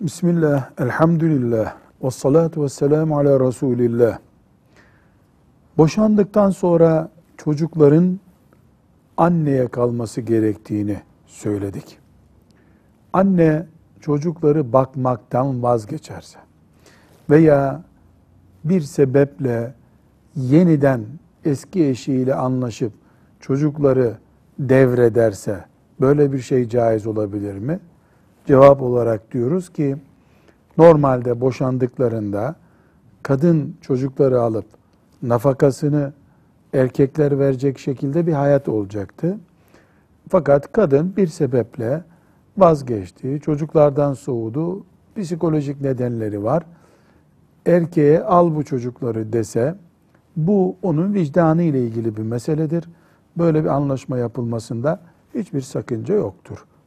Bismillah, elhamdülillah, ve salatu ve selamu ala Resulillah. Boşandıktan sonra çocukların anneye kalması gerektiğini söyledik. Anne çocukları bakmaktan vazgeçerse veya bir sebeple yeniden eski eşiyle anlaşıp çocukları devrederse böyle bir şey caiz olabilir mi? Cevap olarak diyoruz ki normalde boşandıklarında kadın çocukları alıp nafakasını erkekler verecek şekilde bir hayat olacaktı. Fakat kadın bir sebeple vazgeçti, çocuklardan soğudu, psikolojik nedenleri var. Erkeğe al bu çocukları dese bu onun vicdanı ile ilgili bir meseledir. Böyle bir anlaşma yapılmasında hiçbir sakınca yoktur.